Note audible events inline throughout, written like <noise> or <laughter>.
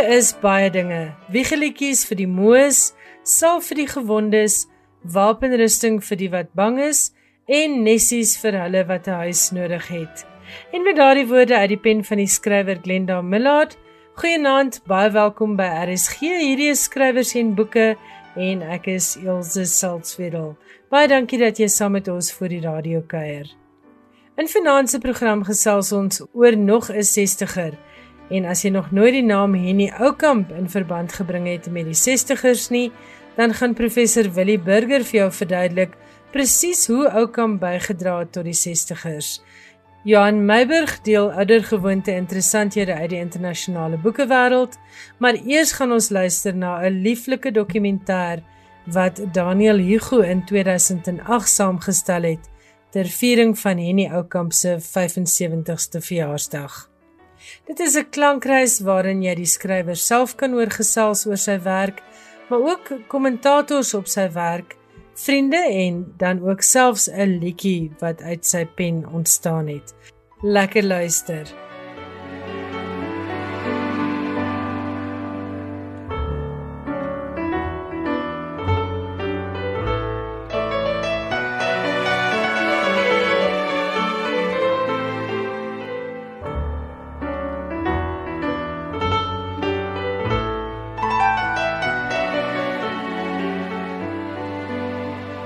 Is baie dinge. Wiegelietjies vir die moes, salf vir die gewondes, wapenrusting vir die wat bang is en nessies vir hulle wat 'n huis nodig het. En met daardie woorde uit die pen van die skrywer Glenda Millard, goeienaand, baie welkom by RSG. Hierdie is skrywers en boeke en ek is Elsje Salzwetel. Baie dankie dat jy saam met ons vir die radio kuier. In finansie program gesels ons oor nog 'n 60er. En as jy nog nooit die naam Henny Oukamp in verband gebring het met die 60ers nie, dan gaan professor Willie Burger vir jou verduidelik presies hoe Oukamp bygedra het tot die 60ers. Johan Meiburg deel oudergewoonte interessanthede uit die internasionale boekewêreld, maar eers gaan ons luister na 'n lieflike dokumentêr wat Daniel Hugo in 2008 saamgestel het ter viering van Henny Oukamp se 75ste verjaarsdag. Dit is 'n klankreis waarin jy die skrywer self kan oorgesels oor sy werk maar ook kommentators op sy werk, vriende en dan ook selfs 'n liedjie wat uit sy pen ontstaan het. Lekker luister.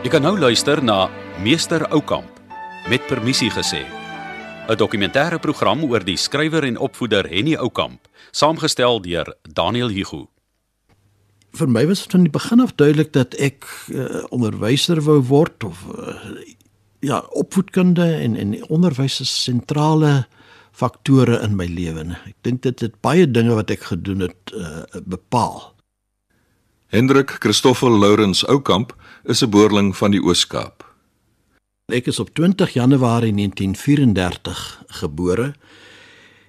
Jy kan nou luister na Meester Oukamp met permissie gesê. 'n Dokumentêre program oor die skrywer en opvoeder Henny Oukamp, saamgestel deur Daniel Hugo. Vir my was van die begin af duidelik dat ek uh, onderwyser wou word of uh, ja, opvoedkunde en en onderwys is sentrale faktore in my lewe. Ek dink dit het baie dinge wat ek gedoen het uh, bepaal. Hendrik Christoffel Lourens Oukamp is 'n boerling van die Oos-Kaap. Ek is op 20 Januarie 1934 gebore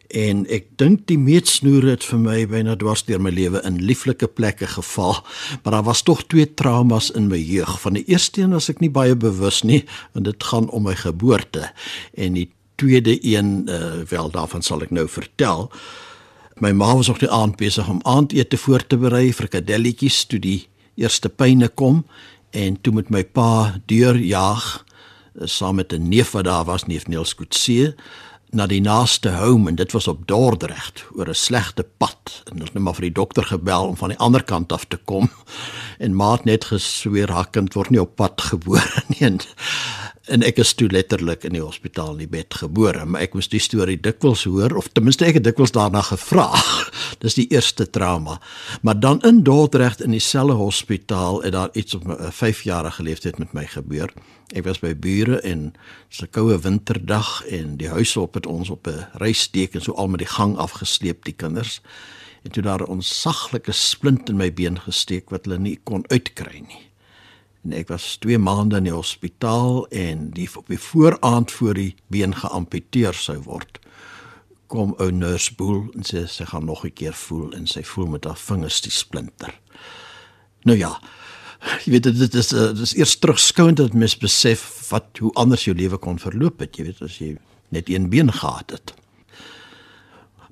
en ek dink die meetsnoere het vir my byna dwars deur my lewe in lieflike plekke geval, maar daar was tog twee traumas in my jeug. Van die eerste een was ek nie baie bewus nie, want dit gaan om my geboorte en die tweede een uh, wel daarvan sal ek nou vertel. My ma was op die aand besig om aandete voor te berei vir kadelletjies toe die eerste pyne kom en toe met my pa deur jaag eh, saam met 'n neef wat daar was, neef Niels Kutse na die naaste home en dit was op Dordrecht oor 'n slegte pad. En ons het net maar vir die dokter gebel om van die ander kant af te kom. <laughs> En maat net gesweer haar kind word nie op pad gebore <laughs> nie. En en ek is toe letterlik in die hospitaal in die bed gebore, maar ek moes die storie dikwels hoor of ten minste ek het dikwels daarna gevra. <laughs> Dis die eerste trauma. Maar dan in Dordrecht in dieselfde hospitaal het daar iets op 'n 5-jarige leeftyd met my gebeur. Ek was by bure en dis 'n koue winterdag en die huis op het ons op 'n reissteek en so al met die gang afgesleep die kinders. En toe daar 'n onsaglike splint in my been gesteek wat hulle nie kon uitkry nie en ek was 2 maande in die hospitaal en die op die vooraand voor die been geamputeer sou word kom ou nurse boel en sê sy gaan nog 'n keer voel en sy voel met haar vingers die splinter. Nou ja jy weet dit is dit is eers terugskouend dat mens besef wat hoe anders jou lewe kon verloop het jy weet as jy net een been gehad het.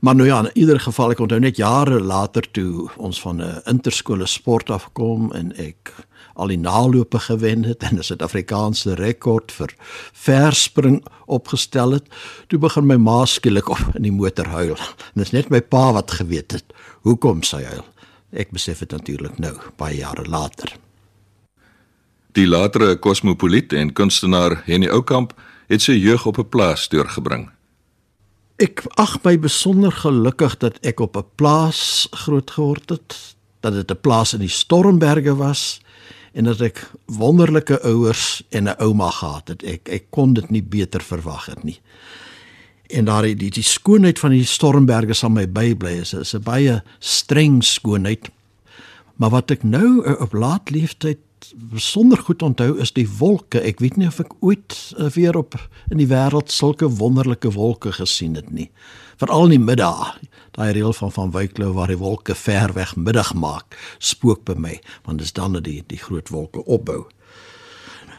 Maar nou ja, in ieder geval ek onthou net jare later toe ons van 'n interskole sport afkom en ek al die nalope gewen het en 'n Suid-Afrikaanse rekord vir verspring opgestel het, toe begin my ma skielik op in die motor huil. En dit is net my pa wat geweet het hoekom sy huil. Ek besef dit natuurlik nou, baie jare later. Die latere kosmopoliet en kunstenaar Henny Oukamp het sy jeug op 'n plaas deurgebring. Ek ag my besonder gelukkig dat ek op 'n plaas groot geword het, dat dit 'n plaas in die Stormberge was en dat ek wonderlike ouers en 'n ouma gehad het. Ek ek kon dit nie beter verwag het nie. En daar die die skoonheid van die Stormberge sal my bybly is. Dit is 'n baie streng skoonheid. Maar wat ek nou eh, op laat leeftyd besonder goed onthou is die wolke. Ek weet nie of ek ooit eh, weer op in die wêreld sulke wonderlike wolke gesien het nie. Veral in die middag daai reël van van Wyklou waar die wolke ver weg middag maak, spook by my, want dis dan dat die die groot wolke opbou.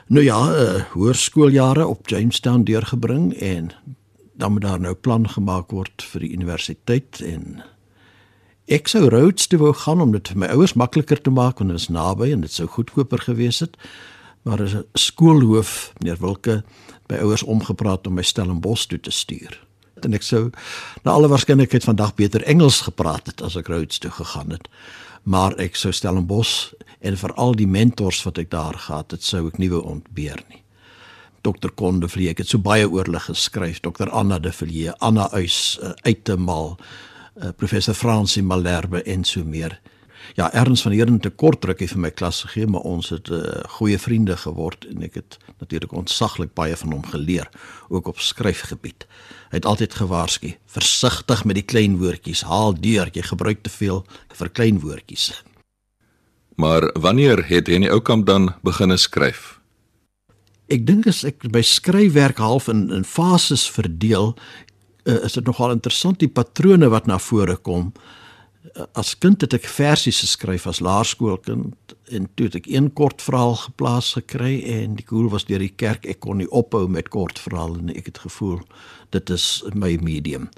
Nou ja, uh, hoërskooljare op Jamestown deurgebring en dan moet daar nou plan gemaak word vir die universiteit en Ek sou Rhodes toe wou gaan om dit vir my ouers makliker te maak want dit is naby en dit sou goedkoper gewees het. Maar 'n skoolhoof, meneer Wilke, by ouers omgepraat om my Stellenbosch toe te stuur. En ek sou na alle waarskynlikheid vandag beter Engels gepraat het as ek Rhodes toe gegaan het. Maar ek sou Stellenbosch en veral die mentors wat ek daar gehad het, sou ek nie wou ontbeer nie. Dr. Konde Vlie, ek het so baie oor hulle geskryf, Dr. Anna de Villiers, Anna Uys, uh, uit te mal uh, professor Fransie Malherbe en so meer. Ja, Ernst van Heerden te kort rukkie vir my klas gegee, maar ons het uh, goeie vriende geword en ek het natuurlik ontsaglik baie van hom geleer, ook op skryfgebied. Hy het altyd gewaarsku: "Versigtig met die klein woordjies, haal deur, jy gebruik te veel vir klein woordjies." Maar wanneer het Henny Oukamp dan begine skryf? Ek dink as ek by skryfwerk half in in fases verdeel, uh, is dit nogal interessant die patrone wat na vore kom. Uh, as kind het ek versies geskryf as laerskoolkind en toe het ek een kort verhaal geplaas gekry en die koel was deur die kerk ek kon nie ophou met kort verhale en ek het gevoel dit is my medium.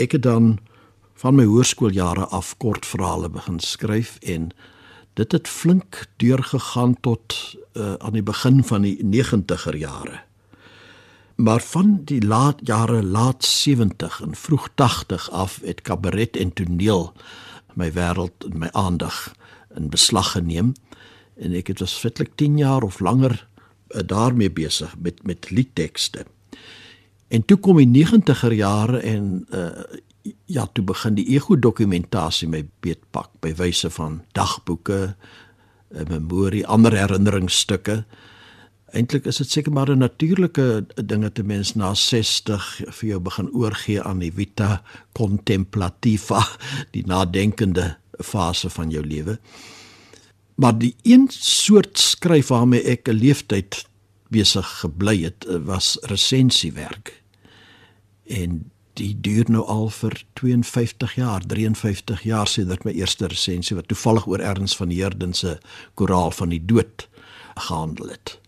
Ek het dan van my hoërskooljare af kort verhale begin skryf en dit het flink deurgegaan tot uh, aan die begin van die 90er jare. Maar van die laat jare laat 70 en vroeg 80 af het kabaret en toneel my wêreld en my aandag in beslag geneem en ek het was fitlik 10 jaar of langer uh, daarmee besig met met liedtekste. En toe kom die 90er jare en uh, ja, toe begin die ego dokumentasie my beetpak by wyse van dagboeke, 'n uh, memorie, ander herinneringsstukke eintlik is dit seker maar 'n natuurlike ding dat 'n mens na 60 vir jou begin oorgee aan die vita contemplativa, die nadenkende fase van jou lewe. Maar die een soort skryf waarmee ek 'n leeftyd besig gebly het, was resensiewerk. En die duur nou al vir 52 jaar, 53 jaar sedert my eerste resensie wat toevallig oor Ernst van Heerden se koraal van die dood gehandel het.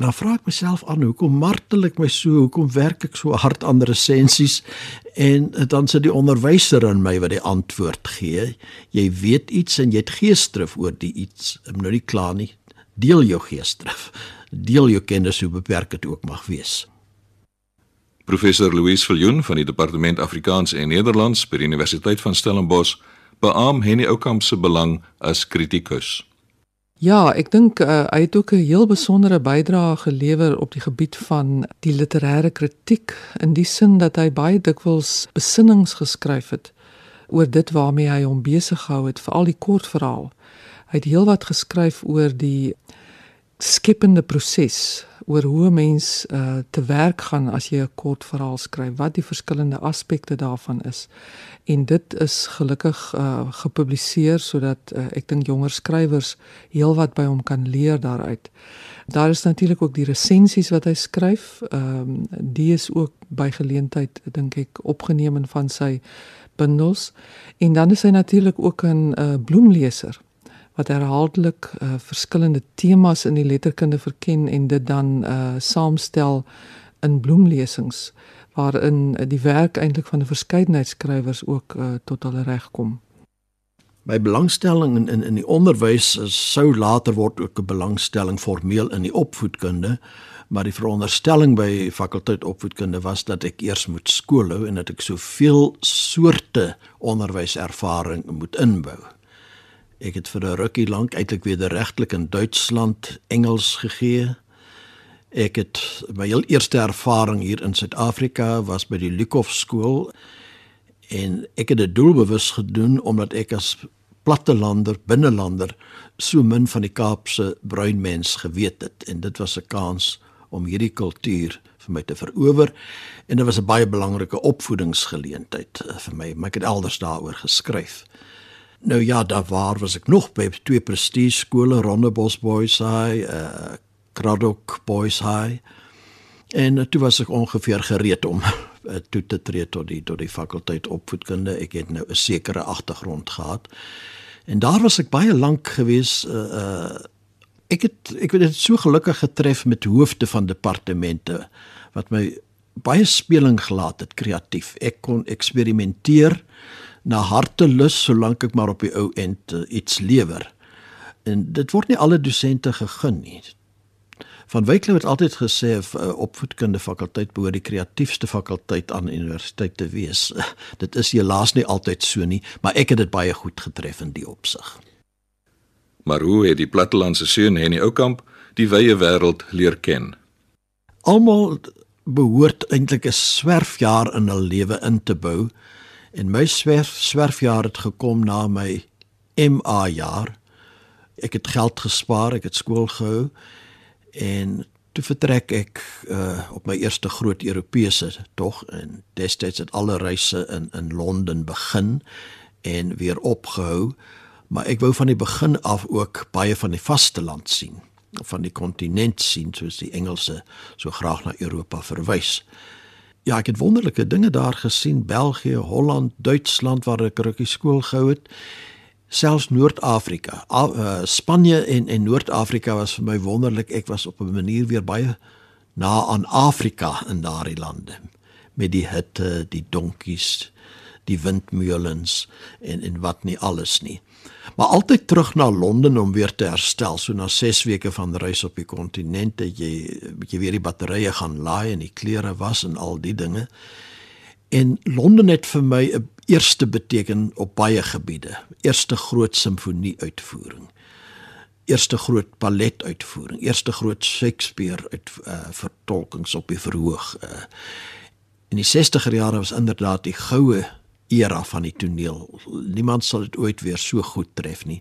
En dan vra ek myself aan hoekom martel ek my so, hoekom werk ek so hard aan resensies en dan sit die onderwyser in my wat die antwoord gee. Jy weet iets en jy het geesdrif oor die iets. Ek nou nie klaar nie. Deel jou geesdrif. Deel jou kennis hoe beperk dit ook mag wees. Professor Louise Viljoen van die Departement Afrikaans en Nederlands by die Universiteit van Stellenbosch beam Henny Oukamp se belang as kritikus. Ja, ek dink uh, hy het ook 'n heel besondere bydrae gelewer op die gebied van die literêre kritiek in die sin dat hy baie dikwels besinnings geskryf het oor dit waarmee hy hom besig gehou het, veral die kortverhaal. Hy het heelwat geskryf oor die skepende proses oor hoe 'n mens uh, te werk gaan as jy 'n kort verhaal skryf, wat die verskillende aspekte daarvan is. En dit is gelukkig uh, gepubliseer sodat uh, ek dink jonger skrywers heelwat by hom kan leer daaruit. Daar is natuurlik ook die resensies wat hy skryf. Ehm um, die is ook by geleentheid dink ek opgeneem van sy bundels. En dan is hy natuurlik ook 'n uh, bloemleser wat herhaaldelik uh, verskillende temas in die letterkunde verken en dit dan uh, saamstel in bloemlesings waarin uh, die werk eintlik van 'n verskeidenheid skrywers ook uh, tot hulle reg kom. My belangstelling in in in die onderwys sou later word ook 'n belangstelling formeel in die opvoedkunde, maar die veronderstelling by fakulteit opvoedkunde was dat ek eers moet skool hou en dat ek soveel soorte onderwyservaring moet inbou. Ek het vir 'n rukkie lank eintlik wederregtelik in Duitsland Engels gegee. Ek het my heel eerste ervaring hier in Suid-Afrika was by die Lukhof skool en ek het dit doelbewus gedoen omdat ek as plattelander, binnelander so min van die Kaapse bruin mens geweet het en dit was 'n kans om hierdie kultuur vir my te verower en dit was 'n baie belangrike opvoedingsgeleentheid eh, vir my, maar ek het elders daaroor geskryf. Nou ja, daar waar was ek nog by twee prestige skole, Rondebos Boys High, uh Kraddock Boys High. En uh, toe was ek ongeveer gereed om uh, <laughs> toe te tree tot die tot die fakulteit opvoedkunde. Ek het nou 'n sekere agtergrond gehad. En daar was ek baie lank gewees uh uh ek het ek het dit so gelukkig getref met hoofde van departemente wat my baie speling gelaat het kreatief. Ek kon eksperimenteer na hartelus solank ek maar op die ou end uh, iets lewer. En dit word nie alle dosente gegun nie. Van Wykloof het altyd gesê uh, opvoedkunde fakulteit behoort die kreatiefste fakulteit aan universiteit te wees. <laughs> dit is helaas nie altyd so nie, maar ek het dit baie goed getref in die opsig. Maar hoe het die plattelandse seun Henny Oukamp die wye wêreld leer ken? Almal behoort eintlik 'n swerfjaar in hul lewe in te bou en my swerf swerfjaar het gekom na my MA jaar. Ek het geld gespaar, ek het skool gehou en toe vertrek ek uh, op my eerste groot Europese tog en destyds het alle reise in in Londen begin en weer opgehou maar ek wou van die begin af ook baie van die vasteland sien van die kontinent sien soos die Engelse so graag na Europa verwys. Ja, ek het wonderlike dinge daar gesien, België, Holland, Duitsland waar ek rukkie skool gehou het. Selfs Noord-Afrika, uh, Spanje en en Noord-Afrika was vir my wonderlik. Ek was op 'n manier weer baie na aan Afrika in daardie lande met die hitte, die donkies, die windmeulens en en wat nie alles nie maar altyd terug na Londen om weer te herstel. So na 6 weke van reis op die kontinent het jy bietjie weer die batterye gaan laai en die klere was en al die dinge. En Londen het vir my 'n eerste beteken op baie gebiede. Eerste groot simfonie uitvoering. Eerste groot ballet uitvoering, eerste groot Shakespeare uit uh, vertolkings op die verhoog. Uh, in die 60er jare was inderdaad die goue era van die toneel. Niemand sal dit ooit weer so goed tref nie.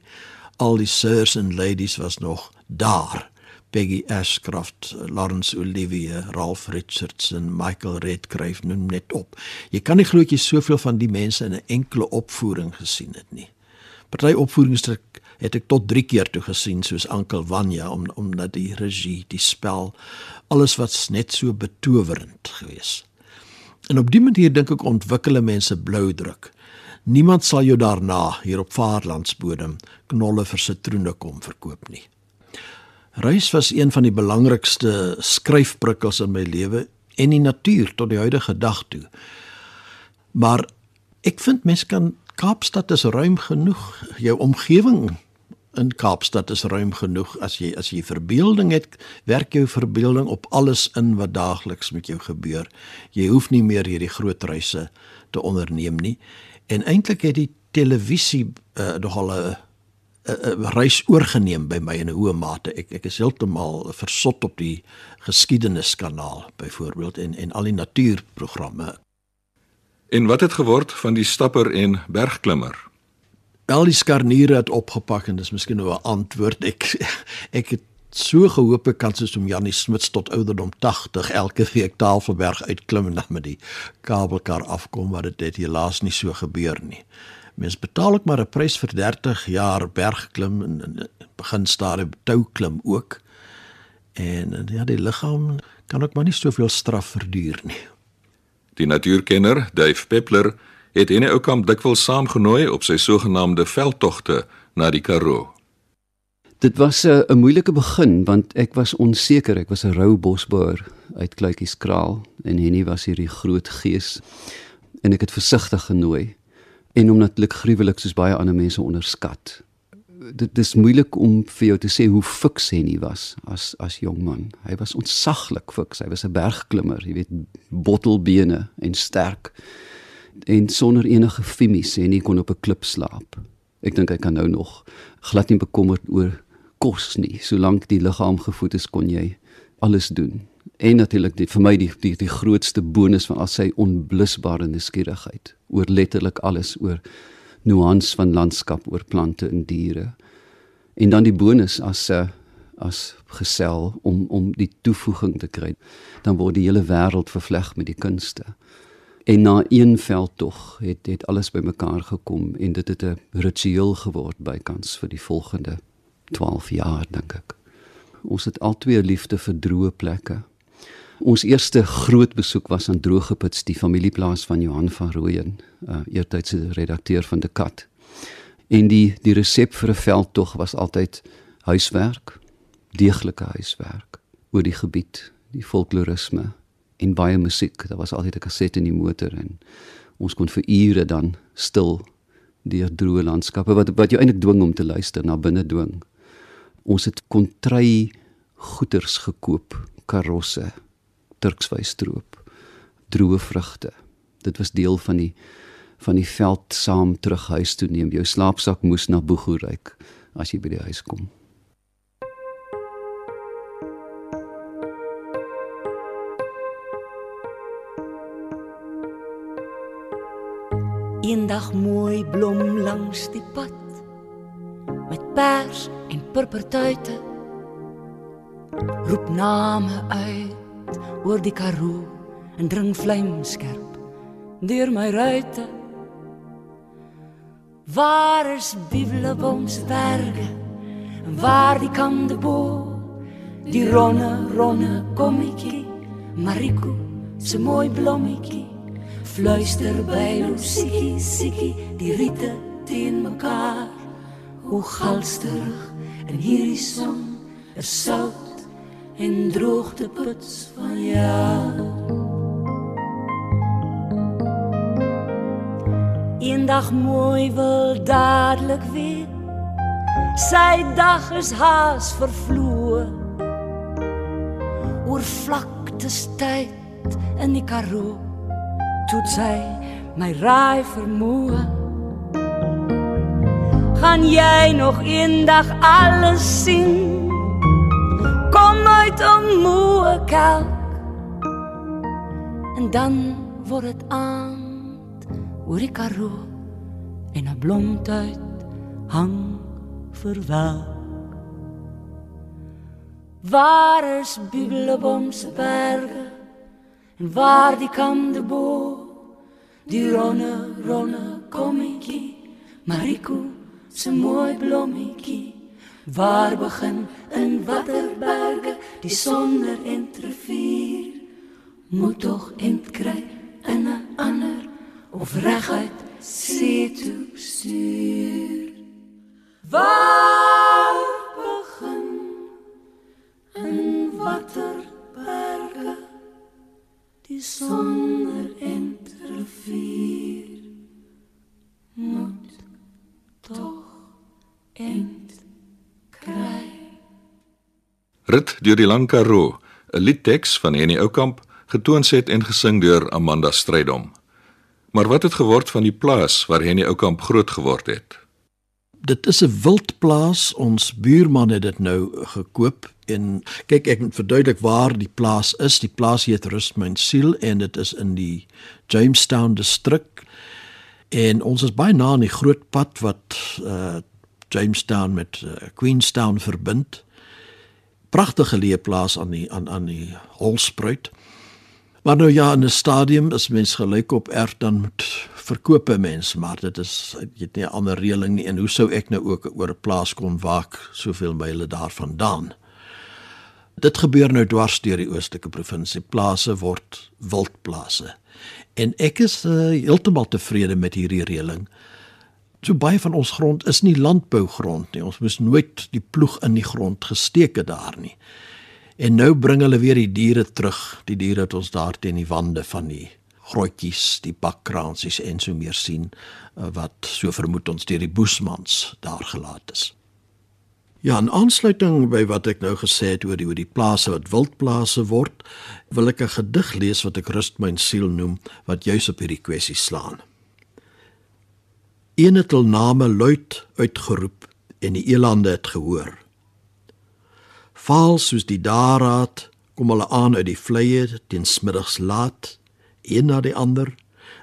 Al die sirs en ladies was nog daar. Peggy Ashcroft, Laurence Olivier, Ralph Richardson, Michael Redgrave noem net op. Jy kan nie glo jy soveel van die mense in 'n enkele opvoering gesien het nie. Party opvoerings het ek tot 3 keer toe gesien soos Ankel Vanya om omdat die regie, die spel, alles wat net so betowerend geweest. En op die manier dink ek ontwikkel mense blou druk. Niemand sal jou daarna hier op vaarlandsbodem knolle vir sitroene kom verkoop nie. Reis was een van die belangrikste skryfprikkels in my lewe en die natuur tot die huidige dag toe. Maar ek vind mense kan Kaapstad is ruim genoeg. Jou omgewing in Kaapstad is ruim genoeg as jy as jy verbeelding het, werk jou verbeelding op alles in wat daagliks met jou gebeur. Jy hoef nie meer hierdie groot reise te onderneem nie. En eintlik het die televisie uh, nogal 'n 'n reis oorgeneem by my in 'n hoë mate. Ek ek is heeltemal versot op die geskiedeniskanaal byvoorbeeld en en al die natuurprogramme. En wat het geword van die stapper en bergklimmer? Al die skarniere het opgepak en dis miskien nou 'n antwoord ek ek het so gehoop ek kan soos om Janie Smits tot ouderdom 80 elke week Tafelberg uitklim en dan met die kabelkar afkom maar dit het helaas nie so gebeur nie. Mens betaal ek maar 'n prys vir 30 jaar bergklim en, en begin stadium tou klim ook. En ja, die liggaam kan ook maar nie soveel straf verduur nie. Die natuurkenner Dave Peppler het Henne Oukamp dikwels saamgenooi op sy sogenaamde veldtogte na die Karoo. Dit was 'n uh, moeilike begin want ek was onseker, ek was 'n rou bosboer uit Kluitjieskraal en Henny was hierdie groot gees en ek het versigtig genooi en omdat ek gruwelik soos baie ander mense onderskat. Dit is moeilik om vir jou te sê hoe fiks Henny was as as jong man. Hy was ontsaglik fiks. Hy was 'n bergklimmer, jy weet, bottelbene en sterk en sonder enige fimies en nie kon op 'n klip slaap. Ek dink hy kan nou nog glad nie bekommerd oor kos nie. Solank die liggaam gevoed is, kon jy alles doen. En natuurlik die vir my die die die grootste bonus van al sy onblusbare nuuskierigheid oor letterlik alles oor nuance van landskap, oor plante en diere. En dan die bonus as 'n uh, as gesel om om die toevoeging te kry. Dan word die hele wêreld vervleg met die kunste. En na een veldtog het het alles bymekaar gekom en dit het 'n ritueel geword bykans vir die volgende 12 jaar dink ek. Ons het al twee liefde vir droë plekke. Ons eerste groot besoek was aan Droogepits, die familieplaas van Johan van Rooyen, uh, eertydse redakteur van De Kat. En die die resep vir 'n veldtog was altyd huiswerk, deeglike huiswerk oor die gebied, die folklorisme, en baie musiek. Daar was altyd 'n kaset in die motor en Ons kon vir ure dan stil deur droë landskappe wat wat jou eintlik dwing om te luister na binne dwing. Ons het kontry goeders gekoop, karosse, turkswystroop, droë vrugte. Dit was deel van die van die veld saam terug huis toe neem. Jou slaapsak moes na Boego ryk as jy by die huis kom. Eendag mooi blom langs die pad met pers en purpertuite roep name uit oor die karoo en dring vlamskerp deur my ruite. Waar is bibelboomsberge waar die kande bo die ronne ronne kommetjie mariko se mooi blommetjie Fluister by Lucy, Siki, die riete teen mekaar. Hoe galsterig in hierdie son is sout en droogte puts van jou. Eendag mooi wil dadelik weer. Sy dag is haas vervloe. Oor vlakte tyd in die Karoo toe sy my raai vermoë gaan jy nog eendag alles sien kom uit om moe kalk. En dan word dit aand oor die karoo en 'n blomtuit hang verwelk waar is bibelboomse berge en waar die kande bo die ronne ronne kommetjie Mariko se mooi blommetjie. Waar begin in waterberge die sonder entrevier moet tog entkry in 'n ander of reguit see toe stuur. Waar begin in waterberge die sonder entrevier moet tog end kry Rit deur die Lang Karoo, 'n liedteks van Henny Oukamp, getoonset en gesing deur Amanda Strydom. Maar wat het geword van die plaas waar Henny Oukamp groot geword het? Dit is 'n wildplaas. Ons buurman het dit nou gekoop en kyk ek moet verduidelik waar die plaas is. Die plaas heet Rust my siel en dit is in die Jamestown distrik. En ons is baie na aan die groot pad wat uh Jamestown met uh, Queenstown verbind. Pragtige leefplaas aan die aan aan die Holspruit. Maar nou ja, in 'n stadium is mens gelyk op erf dan moet verkoop 'n mens, maar dit is jy het nie 'n ander reëling nie en hoe sou ek nou ook oor 'n plaas kon waak soveel myle daarvandaan? Dit gebeur nou dwars deur die oostelike provinsie. Plase word wildplase. En ek is uh, heeltemal tevrede met hierdie reëling. So baie van ons grond is nie landbougrond nie. Ons moes nooit die ploeg in die grond gesteek het daar nie. En nou bring hulle weer die diere terug, die diere wat ons daar teen die wande van die grotjies, die bakkransies en so meer sien uh, wat so vermoed ons deur die boesmans daar gelaat is. Ja, in aansluiting by wat ek nou gesê het oor die oor die plase wat wildplase word, wil ek 'n gedig lees wat ek Rust my siel noem wat juis op hierdie kwessie slaan. Een het hul name luid uitgeroep en die elande het gehoor. Vaal soos die daaraad kom hulle aan uit die vleie teen smiddags laat, een na die ander,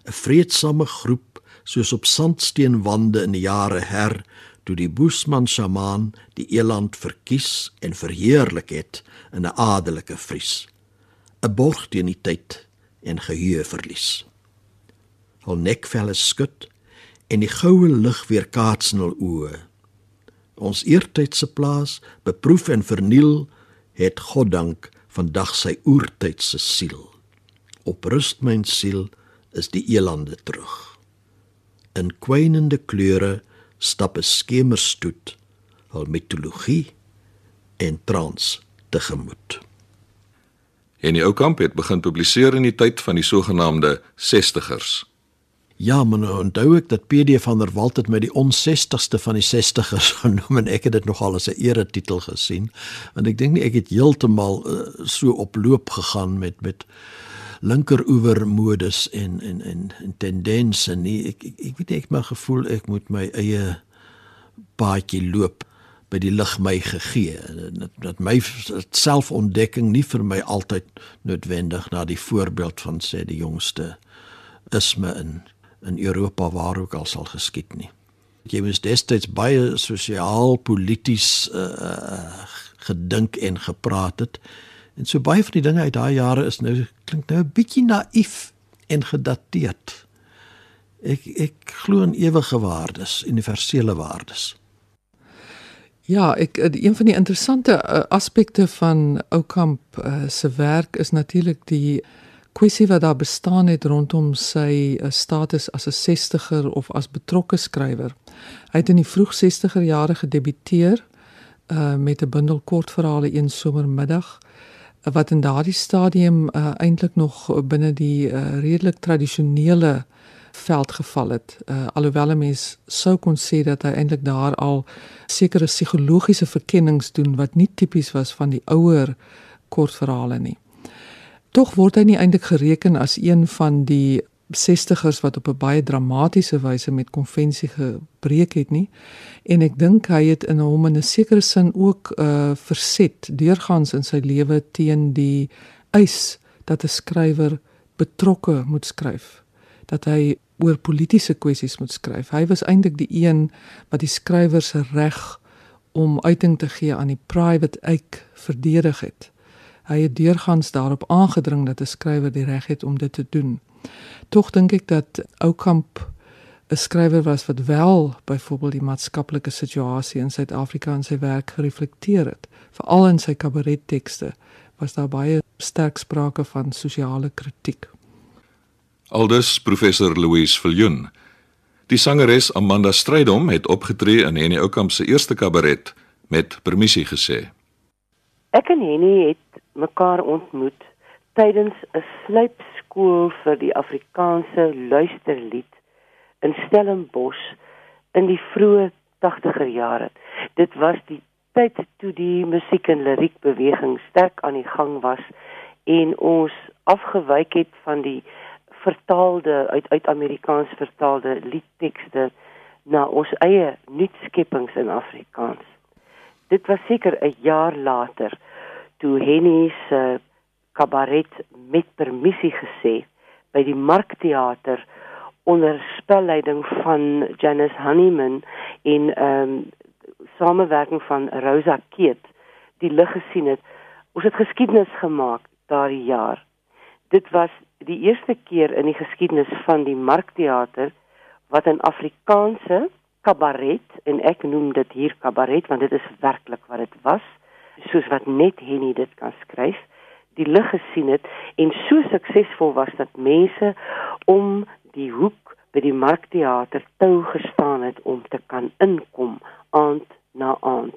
'n vreedsame groep soos op sandsteenwande in die jare her toe die Boesman Shaman die eland verkies en verheerlik het in 'n adelike vries. 'n Borg teen die tyd en geheue verlies. Hul nekvelle skud en die goue lig weer kaats in hul oë. Ons eertydse plaas beproef en verniel het God dank vandag sy oertydse siel. Op rust myn siel is die elande terug. In kwynende kleure stap 'n skemerstoet hul mitologie en trans tegemoet. En die ou kamp het begin publiseer in die tyd van die sogenaamde 60ers. Ja, maar nou onthou ek dat PD van der Walt het met die on60ste van die 60ers <laughs> genoem en ek het dit nogal as 'n eretitel gesien. Want ek dink nie ek het heeltemal uh, so oploop gegaan met met linkeroewer modus en en en, en tendense nie. Ek ek, ek weet nie ek maar gevoel ek moet my eie paadjie loop by die lig my gegee. Dat, dat my selfontdekking nie vir my altyd noodwendig na die voorbeeld van sê die jongste isme in in Europa waar ook al sal geskied nie. Jy moes destyds baie sosiaal polities uh, gedink en gepraat het. En so baie van die dinge uit daai jare is nou klink nou 'n bietjie naïef en gedateerd. Ek ek glo in ewige waardes, universele waardes. Ja, ek eh, een van die interessante uh, aspekte van Oukamp uh, se werk is natuurlik die kwessie wat daar bestaan het rondom sy uh, status as 'n 60er of as betrokke skrywer. Hy het in die vroeg 60er jare gedebuteer uh, met 'n bundel kortverhale een somermiddag wat in daardie stadium uh, eintlik nog binne die uh, redelik tradisionele veld geval het. Uh, alhoewel 'n mens sou kon sê dat hy eintlik daar al sekere psigologiese verkennings doen wat nie tipies was van die ouer kortverhale nie. Tog word hy nie eintlik gereken as een van die 60ers wat op 'n baie dramatiese wyse met konvensie gebreek het nie. En ek dink hy het in hom in 'n sekere sin ook uh verset deurgangs in sy lewe teen die eis dat 'n skrywer betrokke moet skryf. Dat hy oor politieke kwessies moet skryf. Hy was eintlik die een wat die skrywer se reg om uiting te gee aan die private eik verdedig het. Hy het deurgangs daarop aangedring dat 'n skrywer die reg het om dit te doen. Tog dink ek dat Oukamp 'n skrywer was wat wel byvoorbeeld die maatskaplike situasie in Suid-Afrika in sy werk gereflekteer het. Veral in sy kabarettekste was daar baie sterk sprake van sosiale kritiek. Aldus professor Louise Viljoen. Die sangeres Amanda Strydom het opgetree in Henny Oukamp se eerste kabaret met permissie gesê. Ek en Henny het mekaar ontmoet tydens 'n sluipskool vir die Afrikaanse luisterlied in Stellenbosch in die vroeë 80er jare. Dit was die tyd toe die musiek en liriek beweging sterk aan die gang was en ons afgewyk het van die vertaalde uit uit Amerikaans vertaalde liedtekste na ons eie nuutskeppings in Afrikaans. Dit was seker 'n jaar later toe Henny se kabaret met permissie gesê by die Markteater onder spelleiding van Janice Honeyman in ehm um, samewerking van Rosa Keet die lig gesien het. Ons het geskiedenis gemaak daardie jaar. Dit was die eerste keer in die geskiedenis van die Markteater wat 'n Afrikaanse kabaret en ek noem dit hier kabaret want dit is werklik wat dit was soos wat net Henny dit kan skryf die lig gesien het en so suksesvol was dat mense om die hoek by die Markteater tou gestaan het om te kan inkom aand na aand.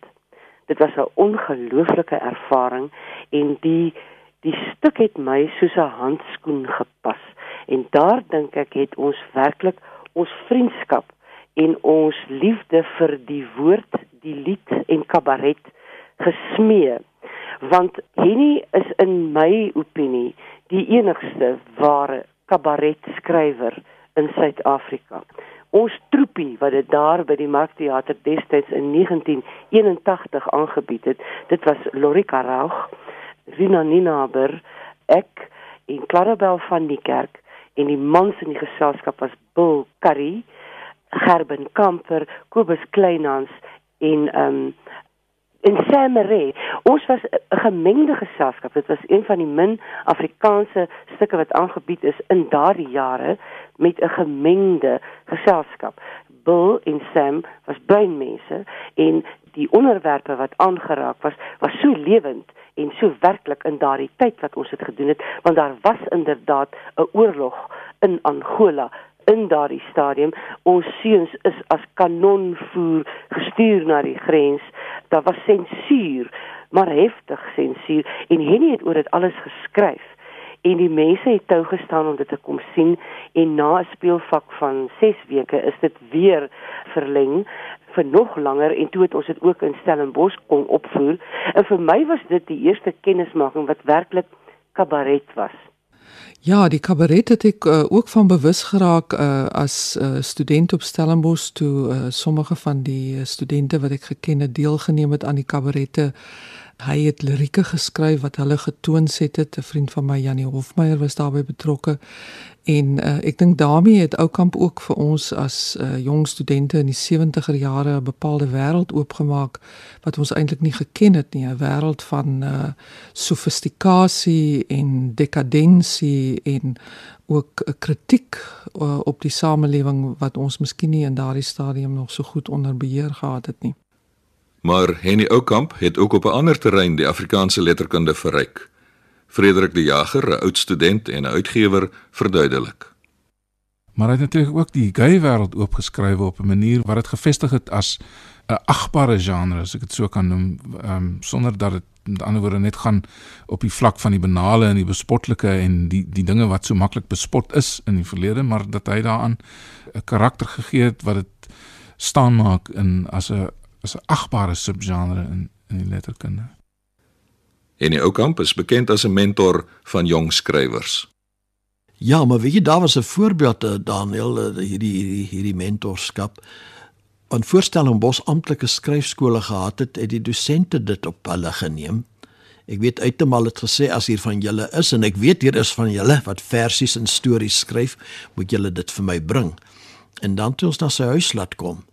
Dit was 'n ongelooflike ervaring en die die stuk het my soos 'n handskoen gepas en daar dink ek het ons werklik ons vriendskap en ons liefde vir die woord, die lied en kabaret gesmee want Henny is in my opinie die enigste ware kabaret skrywer in Suid-Afrika. Ons troepie wat dit daar by die Markteater destyds in 1981 aangebied het, dit was Lorika Raug, Rina Ninaber, ek en Clarabel van die kerk en die mans in die geselskap was Bill Curry, Gerben Kamper, Kobus Kleinhans en ehm um, en Samere. Ons was 'n gemengde geselskap. Dit was een van die min Afrikaanse stukke wat aangebied is in daardie jare met 'n gemengde geselskap. Bill en Sam was breinmense en die onderwerpe wat aangeraak was was so lewend en so werklik in daardie tyd wat ons dit gedoen het want daar was inderdaad 'n oorlog in Angola in daardie stadium ons seuns is as kanonvoer gestuur na die grens. Daar was sensuur maar heftig sensuur en Henny het oor dit alles geskryf. En die mense het tou gestaan om dit te kom sien en na 'n speelvak van 6 weke is dit weer verleng vir nog langer en toe het ons dit ook in Stellenbosch kon opvoer. En vir my was dit die eerste kennismaking wat werklik kabaret was Ja, die kabaret het ek uh, ook van bewus geraak uh, as uh, student op Stellenbosch toe uh, sommige van die studente wat ek geken het deelgeneem het aan die kabarette. Hy het lirieke geskryf wat hulle getoon het het. 'n vriend van my Janie Hofmeyer was daarbey betrokke en uh, ek dink daarmee het Oukamp ook vir ons as uh, jong studente in die 70er jare 'n bepaalde wêreld oopgemaak wat ons eintlik nie geken het nie 'n wêreld van uh, sofistikasie en dekadensie en ook 'n kritiek uh, op die samelewing wat ons miskien nie in daardie stadium nog so goed onder beheer gehad het nie Maar Henny Oukamp het ook op 'n ander terrein die Afrikaanse letterkunde verryk. Frederik de Jager, 'n oud student en 'n uitgewer, verduidelik. Maar hy het natuurlik ook die gay wêreld oopgeskrywe op 'n manier wat dit gevestig het as 'n agbare genre, as ek dit so kan noem, um, sonder dat dit met ander woorde net gaan op die vlak van die banale en die bespotlike en die die dinge wat so maklik bespot is in die verlede, maar dat hy daaraan 'n karakter gegee het wat dit staan maak in as 'n is 'n agbare subgenre in in die letterkunde. En die Oukamp is bekend as 'n mentor van jong skrywers. Ja, maar weet jy daar was 'n voorbeeld eh, Daniel eh, hierdie hierdie hierdie mentorskap. Aan voorstelling Bos amptelike skryfskole gehad het, het die dosente dit op hulle geneem. Ek weet uittemal het gesê as hier van julle is en ek weet hier is van julle wat versies en stories skryf, moet julle dit vir my bring. En dan toe ons na sy huis laat kom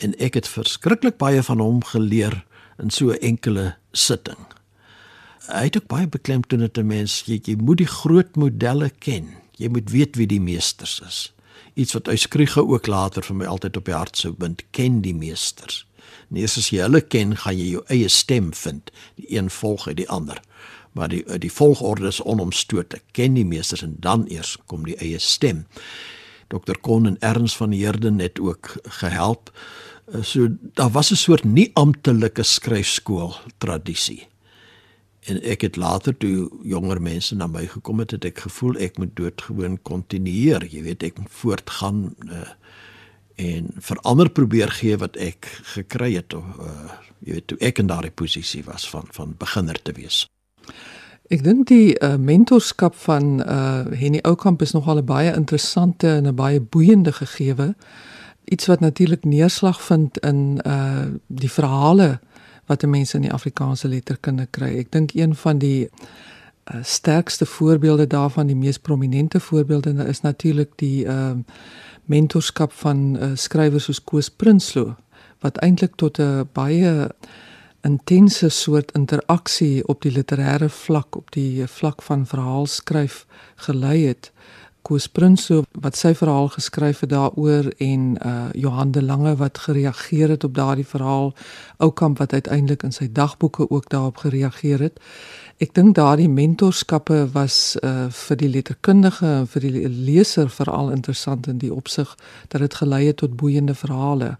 en ek het verskriklik baie van hom geleer in so 'n enkele sitting. Hy het ook baie beklemtoon dat 'n mens jy, jy moet die groot modelle ken. Jy moet weet wie die meesters is. Iets wat Uyskryge ook later vir my altyd op die hart sou bind, ken die meesters. Nee, as jy hulle ken, gaan jy jou eie stem vind. Die een volg uit die ander. Maar die die volgorde is onomstoote. Ken die meesters en dan eers kom die eie stem. Dr. Kon en Erns van Heerden het ook gehelp. Eh, so daar was 'n soort nie amptelike skryfskool tradisie. En ek het later toe jonger mense na my gekom het, het ek gevoel ek moet doodgewoon kontinueer, jy weet ek moet voortgaan uh, en verander probeer gee wat ek gekry het of uh, jy weet toe ek in daardie posisie was van van beginner te wees. Ek dink die uh, mentorskap van uh, Henny Oukamp is nogal 'n baie interessante en 'n baie boeiende gegewe iets wat natuurlik neerslag vind in uh die verhale wat mense in die Afrikaanse letterkunde kry. Ek dink een van die uh, sterkste voorbeelde daarvan, die mees prominente voorbeelde is natuurlik die uh mentorskap van uh, skrywers soos Koos Prinsloo wat eintlik tot 'n baie intense soort interaksie op die literêre vlak, op die vlak van verhaalskryf gelei het. Koos Prinsloo wat sy verhaal geskryf het daaroor en uh Johan de Lange wat gereageer het op daardie verhaal, Oukamp wat uiteindelik in sy dagboeke ook daarop gereageer het. Ek dink daardie mentorskappe was uh vir die letterkundige en vir die leser veral interessant in die opsig dat dit gelei het tot boeiende verhale.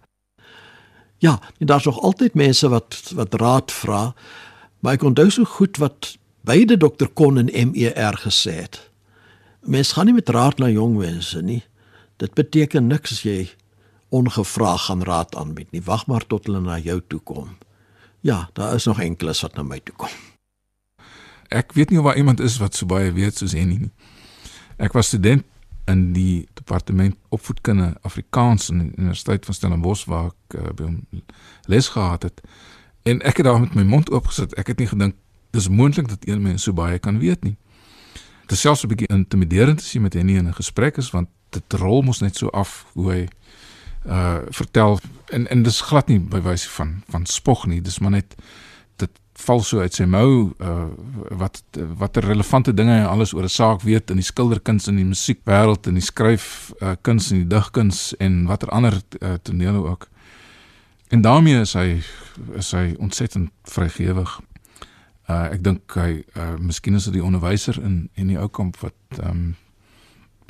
Ja, daar's nog altyd mense wat wat raad vra, maar ek onthou so goed wat beide dokter Kon en MER gesê het. Mens gaan nie met raad na jong mense nie. Dit beteken niks as jy ongevra gaan raad aanbied nie. Wag maar tot hulle na jou toe kom. Ja, daar is nog enkeles wat na my toe kom. Ek weet nie of daar iemand is wat so baie weet soos Henny nie. Ek was student in die departement opvoedkunde Afrikaans in die Universiteit van Stellenbosch waar ek uh, by hom les gehad het. En ek het daar met my mond oopgesit. Ek het nie gedink dis moontlik dat een mens so baie kan weet nie dit is selfs 'n bietjie intimiderend te sien met Henny in 'n gesprek is want dit rol mos net so af hoe hy uh vertel. En en dis glad nie by wyse van van spog nie. Dis maar net dit val so uit sy mou uh wat watter relevante dinge hy alles oor 'n saak weet in die skilderkuns en die musiekwêreld en die skryf uh kuns en die digkuns en watter ander uh, tonele ook. En daarmee is hy is hy ontsettend vrygewig Uh ek dink hy uh miskien is dit die onderwyser in in die ou kamp wat ehm um,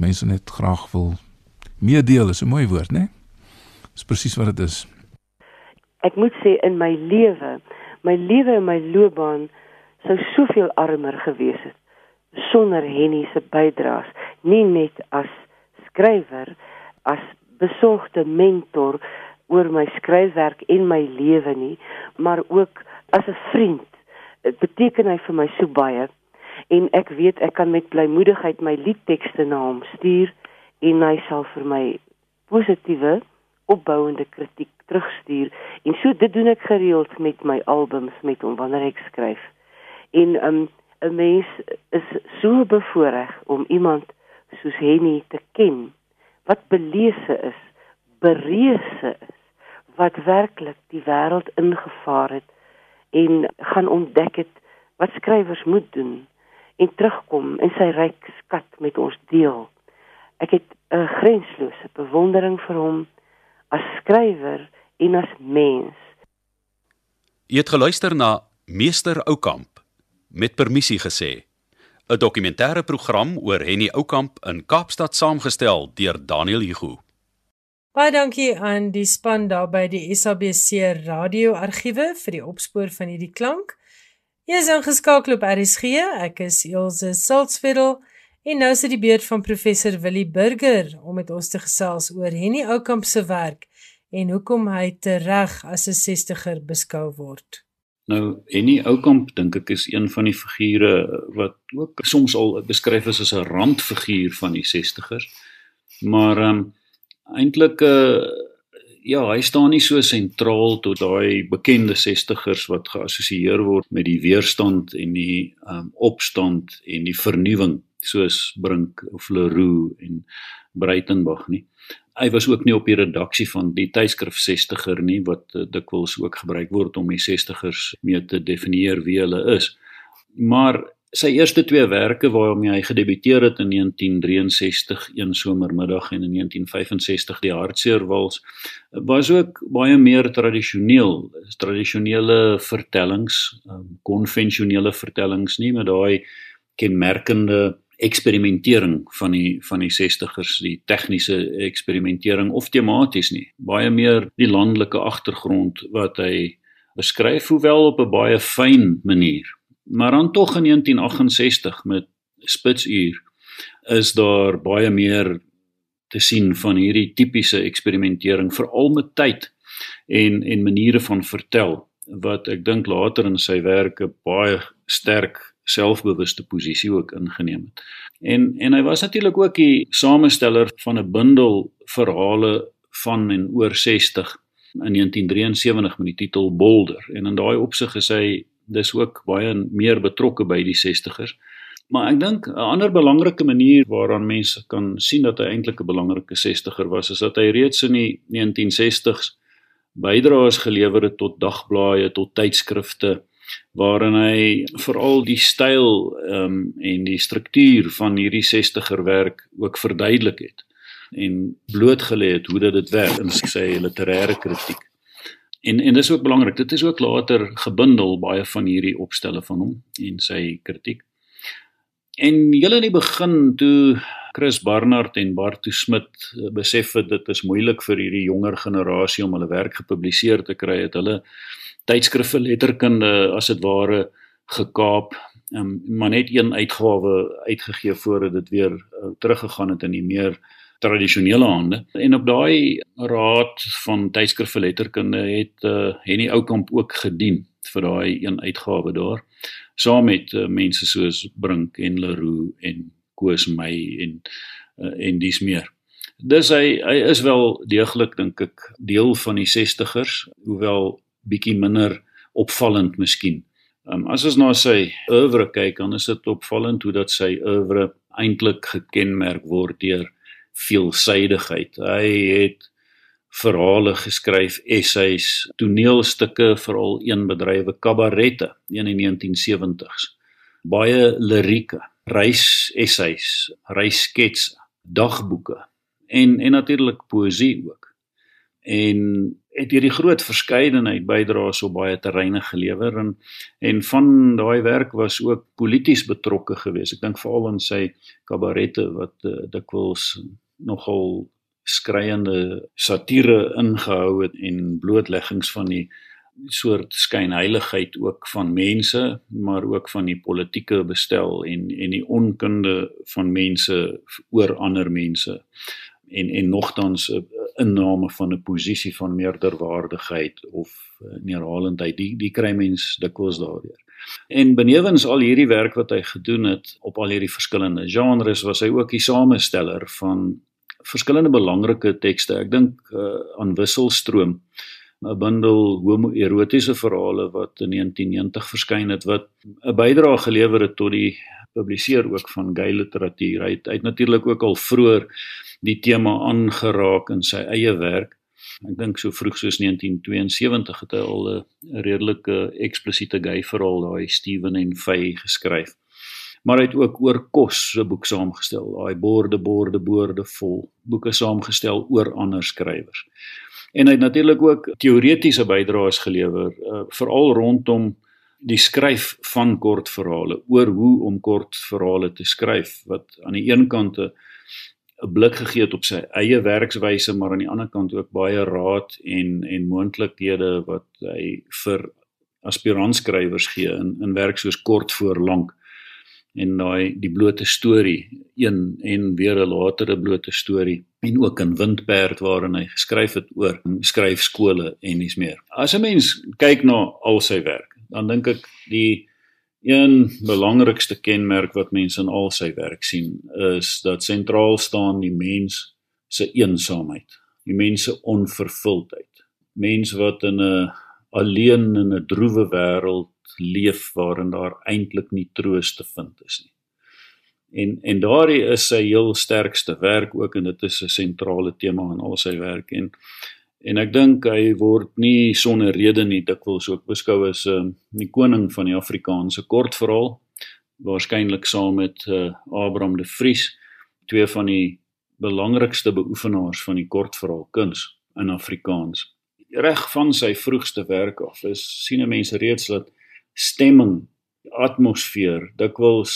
mense net graag wil meedeel is 'n mooi woord, né? Dis presies wat dit is. Ek moet sê in my lewe, my lewe en my loopbaan sou soveel armer gewees het sonder Henny se bydraes, nie net as skrywer, as besorgde mentor oor my skryfwerk en my lewe nie, maar ook as 'n vriend. Beteken hy vir my so baie en ek weet ek kan met blymoedigheid my liedtekste na hom stuur en hy sal vir my positiewe opbouende kritiek terugstuur en so dit doen ek gereeld met my albums met hom wanneer ek skryf. En um, 'n mens is so bevoorreg om iemand soos Henny te ken wat belese is, bereuse is, wat werklik die wêreld ingevaar het en gaan ontdek het wat skrywers moet doen en terugkom en sy ryk skat met ons deel. Ek het 'n grenslose bewondering vir hom as skrywer en as mens. Jy het geluister na Meester Oukamp met permissie gesê. 'n Dokumentêre program oor Henny Oukamp in Kaapstad saamgestel deur Daniel Hugo. Baie dankie aan die span daar by die SABC radioargiewe vir die opspoor van hierdie klank. Jy is ingeskakel op RSG. Ek is Elsje Salzwetel en nou sit die beurt van professor Willie Burger om met ons te gesels oor Henny Oukamp se werk en hoekom hy tereg as 'n 60er beskou word. Nou Henny Oukamp dink ek is een van die figure wat ook soms al beskryf is as 'n randfiguur van die 60ers. Maar ehm um, eintlik 'n uh, eh, ja, hy staan nie so sentraal tot daai bekende 60ers wat geassosieer word met die weerstand en die um, opstand en die vernuwing soos Brink of Leroux en Breitenberg nie. Hy was ook nie op die redaksie van die tydskrif 60er nie wat uh, dikwels ook gebruik word om die 60ers mee te definieer wie hulle is. Maar sy eerste twee werke waarmee hy gedebuteer het in 1963 een somermiddag en in 1965 die hartseerwals was ook baie meer tradisioneel. Tradisionele vertellings konvensionele um, vertellings nie met daai kenmerkende eksperimentering van die van die 60ers die tegniese eksperimentering of tematies nie. Baie meer die landelike agtergrond wat hy beskryf hoewel op 'n baie fyn manier Maar dan tog in 1968 met Spitsuur is daar baie meer te sien van hierdie tipiese eksperimentering veral met tyd en en maniere van vertel wat ek dink later in sy werke baie sterk selfbewuste posisie ook ingeneem het. En en hy was natuurlik ook die samesteller van 'n bundel verhale van en oor 60 in 1973 met die titel Boulder en in daai opsig is hy dis ook baie meer betrokke by die 60ers. Maar ek dink 'n ander belangrike manier waaraan mense kan sien dat hy eintlik 'n belangrike 60er was, is dat hy reeds in die 1960s bydraes gelewer het tot dagblaaie, tot tydskrifte waarin hy veral die styl um, en die struktuur van hierdie 60er werk ook verduidelik het en blootgelê het hoe dit werk in sy literêre kritiek. En en dis ook belangrik. Dit is ook later gebundel baie van hierdie opstelle van hom en sy kritiek. En julle in die begin toe Chris Barnard en Bartu Smit eh, besef het dit is moeilik vir hierdie jonger generasie om hulle werk gepubliseer te kry het hulle tydskrifte letterkunde as dit ware gekaap um, maar net een uitgawe uitgegee voordat dit weer uh, teruggegaan het in die meer tradisionele hande. En op daai raad van tydskrif vir letterkunde het uh, Henny Oukamp ook gedien vir daai een uitgawe daar saam met uh, mense soos Brink en Leroux en Koos Mey en uh, en dis meer. Dis hy hy is wel deeglik dink ek deel van die 60ers, hoewel bietjie minder opvallend miskien. Um, as ons na sy oeuvre kyk, dan is dit opvallend hoe dat sy oeuvre eintlik gekenmerk word deur veelsidigheid. Hy het verhale geskryf, essays, toneelstukke, veral een bedrywe kabarette in die 1970s. Baie lirieke, reisessays, reissketse, dagboeke en en natuurlik poësie ook. En het hierdie groot verskeidenheid bydraes op baie terreine gelewer en en van daai werk was ook polities betrokke geweest. Ek dink veral in sy kabarette wat uh, dikwels nogal skreiende satire ingehou het en blootleggings van die soort skynheiligheid ook van mense, maar ook van die politieke bestel en en die onkunde van mense oor ander mense en en nogtans 'n inname van 'n posisie van meerderwaardigheid of neerhalendheid die die kry mens dikwels daardeur. En benewens al hierdie werk wat hy gedoen het op al hierdie verskillende genres was hy ook die samesteller van verskillende belangrike tekste. Ek dink uh, aan Wisselstroom 'n bundel homoerotiese verhale wat in 1990 verskyn het wat 'n bydrae gelewer het tot die publiseer ook van gay literatuur. Hy het, hy het natuurlik ook al vroeër die tema aangeraak in sy eie werk. Ek dink so vroeg soos 1972 het hy al 'n redelike eksplisiete gay verhaal daai Steven en Faye geskryf. Maar hy het ook oor kos 'n boek saamgestel, daai borde borde borde vol boeke saamgestel oor ander skrywers. En hy het natuurlik ook teoretiese bydraes gelewer, uh, veral rondom die skryf van kortverhale, oor hoe om kortverhale te skryf wat aan die een kant 'n 'n blik gegee het op sy eie werkswyse, maar aan die ander kant ook baie raad en en moontlikhede wat hy vir aspirantskrywers gee in in werk soos kort voor lank en daai die blote storie een en weer 'n latere blote storie en ook in Windperd waarin hy geskryf het oor skryfskole en dis meer. As 'n mens kyk na al sy werk, dan dink ek die een belangrikste kenmerk wat mense in al sy werk sien is dat sentraal staan die mens se eensaamheid, die mens se onvervuldheid. Mens wat in 'n alleen in 'n droewe wêreld leef waarin daar eintlik nie troos te vind is nie. En en daardie is sy heel sterkste werk ook en dit is 'n sentrale tema in al sy werk en en ek dink hy word nie sonder rede nie dikwels ook beskou as 'n uh, die koning van die Afrikaanse kortverhaal waarskynlik saam met uh, Abraham de Vries twee van die belangrikste beoefenaars van die kortverhaal kuns in Afrikaans reg van sy vroegste werk af is sien mense reeds dat stemming, atmosfeer dikwels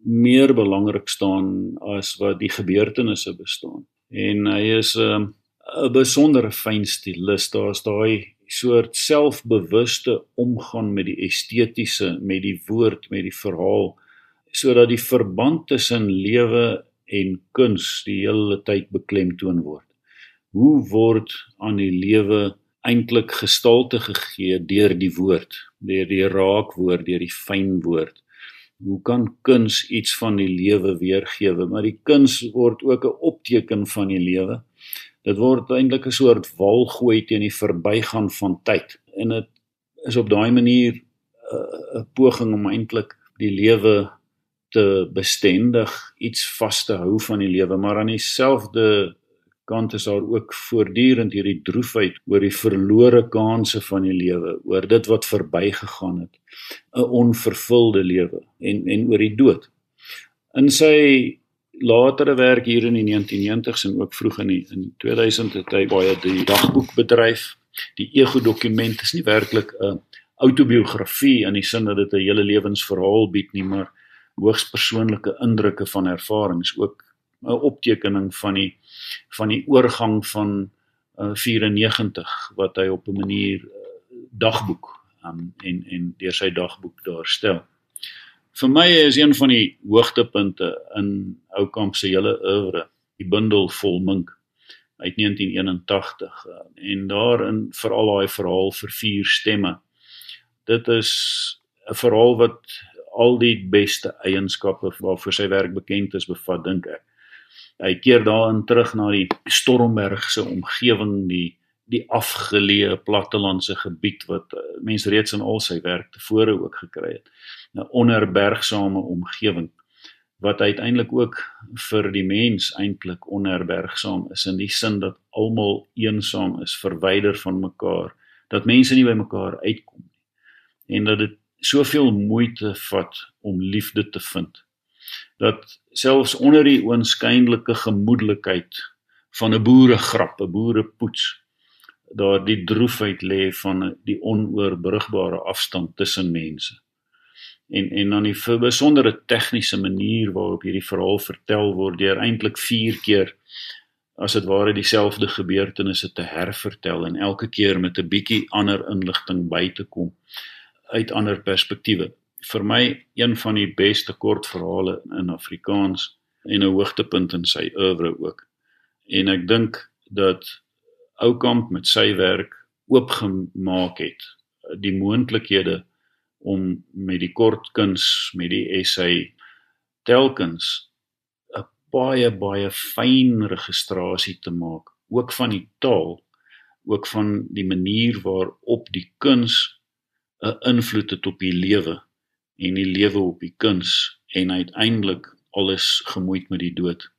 meer belangrik staan as wat die gebeurtenisse bestaan. En hy is 'n um, 'n besondere fyn stilis. Daar's daai soort selfbewuste omgang met die estetiese, met die woord, met die verhaal sodat die verband tussen lewe en kuns die hele tyd beklemtoon word. Hoe word aan die lewe eintlik gestalte gegee deur die woord, deur die raakwoord, deur die fyn woord. Hoe kan kuns iets van die lewe weergee? Maar die kuns word ook 'n opteken van die lewe. Dit word eintlik 'n soort wal gooi teen die verbygaan van tyd. En dit is op daai manier uh, 'n poging om eintlik die lewe te bestendig, iets vas te hou van die lewe, maar aan dieselfde kant is daar ook voortdurend hierdie droefheid oor die verlore kansse van die lewe, oor dit wat verbygegaan het, 'n onvervulde lewe en en oor die dood. In sy latere werk hier in die 1990s en ook vroeg in die, in 2000 het hy baie die dagboek bedryf. Die ego dokument is nie werklik 'n autobiografie in die sin dat dit 'n hele lewensverhaal bied nie, maar hoogs persoonlike indrukke van ervarings ook 'n optekening van die van die oorgang van uh, 94 wat hy op 'n manier uh, dagboek um, en en deur sy dagboek daar stel. Vir my is een van die hoogtepunte in Oukamp se hele oeuvre, die bundel vol mink uit 1981 uh, en daarin veral daai verhaal vir vier stemme. Dit is 'n verhaal wat al die beste eienskappe waarvoor sy werk bekend is bevat dink ek hy keer daarin terug na die Stormbergse omgewing die die afgeleë plattelandse gebied wat uh, mense reeds in al sy werk tevore ook gekry het. 'n onherbergsame omgewing wat uiteindelik ook vir die mens eintlik onherbergsaam is in die sin dat almal eensaam is verwyder van mekaar dat mense nie by mekaar uitkom nie. En dat dit soveel moeite vat om liefde te vind. Dat selfs onder die oënskynlike gemoedelikheid van 'n boeregrap, 'n boerepoets, daar die droefheid lê van die onoorbrugbare afstand tussen mense. En en dan die besondere tegniese manier waarop hierdie verhaal vertel word deur eintlik 4 keer as dit ware dieselfde gebeurtenisse te hervertel en elke keer met 'n bietjie ander inligting by te kom uit ander perspektiewe. Vir my een van die beste kortverhale in Afrikaans en 'n hoogtepunt in sy oeuvre ook. En ek dink dat Oukamp met sy werk oopgemaak het die moontlikhede om met die kortkuns, met die essay telkens 'n baie baie fyn registrasie te maak, ook van die taal, ook van die manier waarop die kuns 'n invloed het op die lewe en die lewe op die kuns en uiteindelik alles gemoeid met die dood.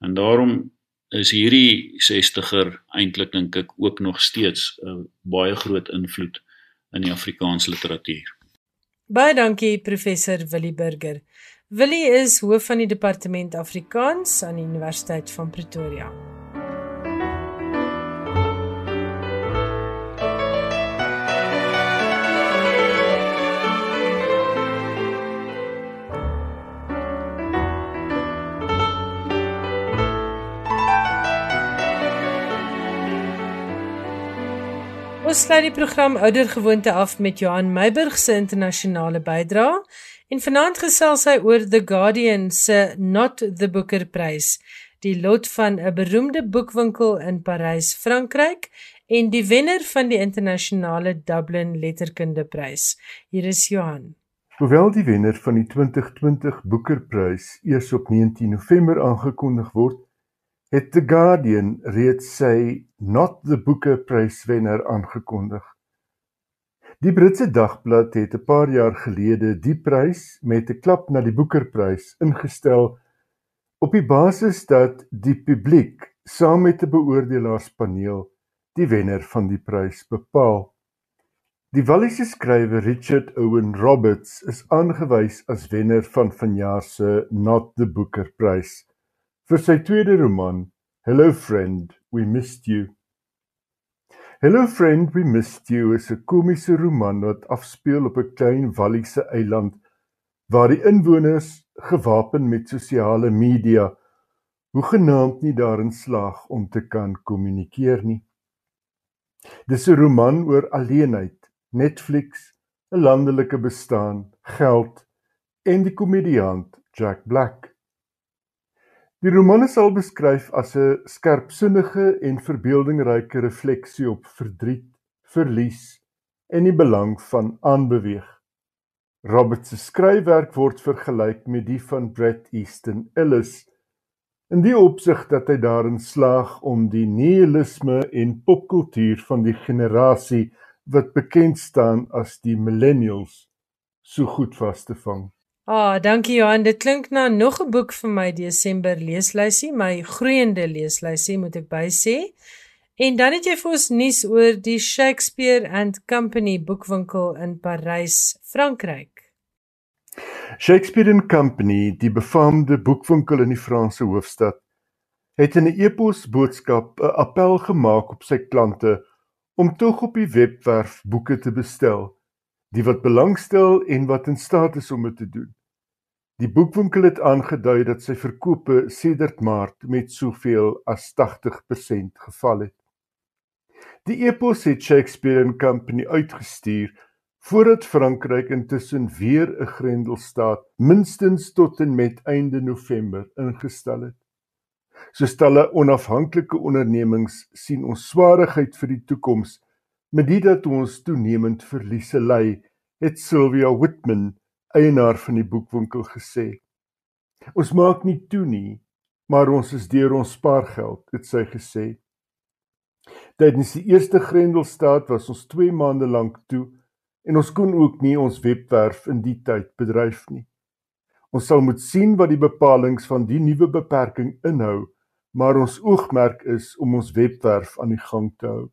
En daarom is hierdie 60er eintlik dink ek ook nog steeds 'n baie groot invloed in die Afrikaanse literatuur. Baie dankie professor Willie Burger. Willie is hoof van die departement Afrikaans aan die Universiteit van Pretoria. Ons sluit die program Oudergewoonte af met Johan Meiburg se internasionale bydrae en vanaand gesels hy oor The Guardian se Not the Booker Prys, die lot van 'n beroemde boekwinkel in Parys, Frankryk en die wenner van die internasionale Dublin Letterkunde Prys. Hier is Johan. Hoewel die wenner van die 2020 Booker Prys eers op 19 November aangekondig word, het The Guardian reeds sy Not the Booker pryswenner aangekondig. Die Britse dagblad het 'n paar jaar gelede die prys met 'n klap na die Booker prys ingestel op die basis dat die publiek saam met 'n beoordelaarspaneel die wenner van die prys bepaal. Die Walliese skrywer Richard Owen Roberts is aangewys as wenner van vanjaar se Not the Booker prys vir sy tweede roman Hello Friend, We Missed You. Hello Friend, We Missed You is 'n komiese roman wat afspeel op 'n klein Walliese eiland waar die inwoners gewapen met sosiale media hoegenaamd nie daarin slaag om te kan kommunikeer nie. Dis 'n roman oor alleenheid, Netflix, 'n landelike bestaan, geld en die komediant Jack Black. Die roman is al beskryf as 'n skerpsinnige en verbeeldingryke refleksie op verdriet, verlies en die belang van aanbeweeg. Roberts se skryfwerk word vergelyk met die van Bret Easton Ellis in die opsig dat hy daarin slaag om die nihilisme en popkultuur van die generasie wat bekend staan as die millennials so goed vas te vang. Ah, dankie Johan. Dit klink na nog 'n boek vir my Desember leeslysie, my groeiende leeslysie moet ek bysê. En dan het jy vir ons nuus oor die Shakespeare and Company boekwinkel in Parys, Frankryk. Shakespeare and Company, die befaamde boekwinkel in die Franse hoofstad, het in 'n e-pos boodskap 'n appel gemaak op sy klante om tog op die webwerf boeke te bestel die wat belangstel en wat in staat is om dit te doen. Die boekwinkel het aangedui dat sy verkope sedert Maart met soveel as 80% geval het. Die epos het Shakespeare and Company uitgestuur voordat Frankryk intussen weer 'n grendelstaat minstens tot en met einde November ingestel het. So stelle onafhanklike ondernemings sien ons swaarigheid vir die toekoms Met dit dat ons toenemend verliese ly, het Sylvia Whitman, eienaar van die boekwinkel gesê. Ons maak nie toe nie, maar ons is deur ons spaargeld, het sy gesê. Tydens die eerste Grendelstaat was ons 2 maande lank toe en ons kon ook nie ons webwerf in die tyd bedryf nie. Ons sal moet sien wat die bepalinge van die nuwe beperking inhou, maar ons oogmerk is om ons webwerf aan die gang te hou.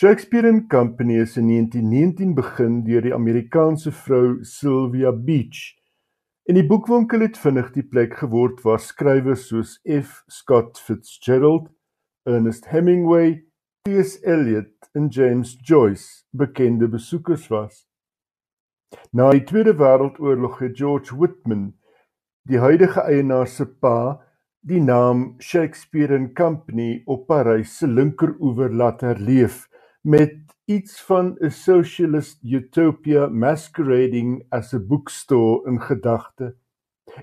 Shakespeare and Company is in 1919 begin deur die Amerikaanse vrou Sylvia Beach. En die boekwinkel het vinnig die plek geword waar skrywers soos F. Scott Fitzgerald, Ernest Hemingway, T.S. Eliot en James Joyce bekende besoekers was. Na die Tweede Wêreldoorlog het George Whitman, die huidige eienaar se pa, die naam Shakespeare and Company op Parys se linkeroewer laat herleef met iets van 'n socialist utopia masquerading as a bookstore in gedagte.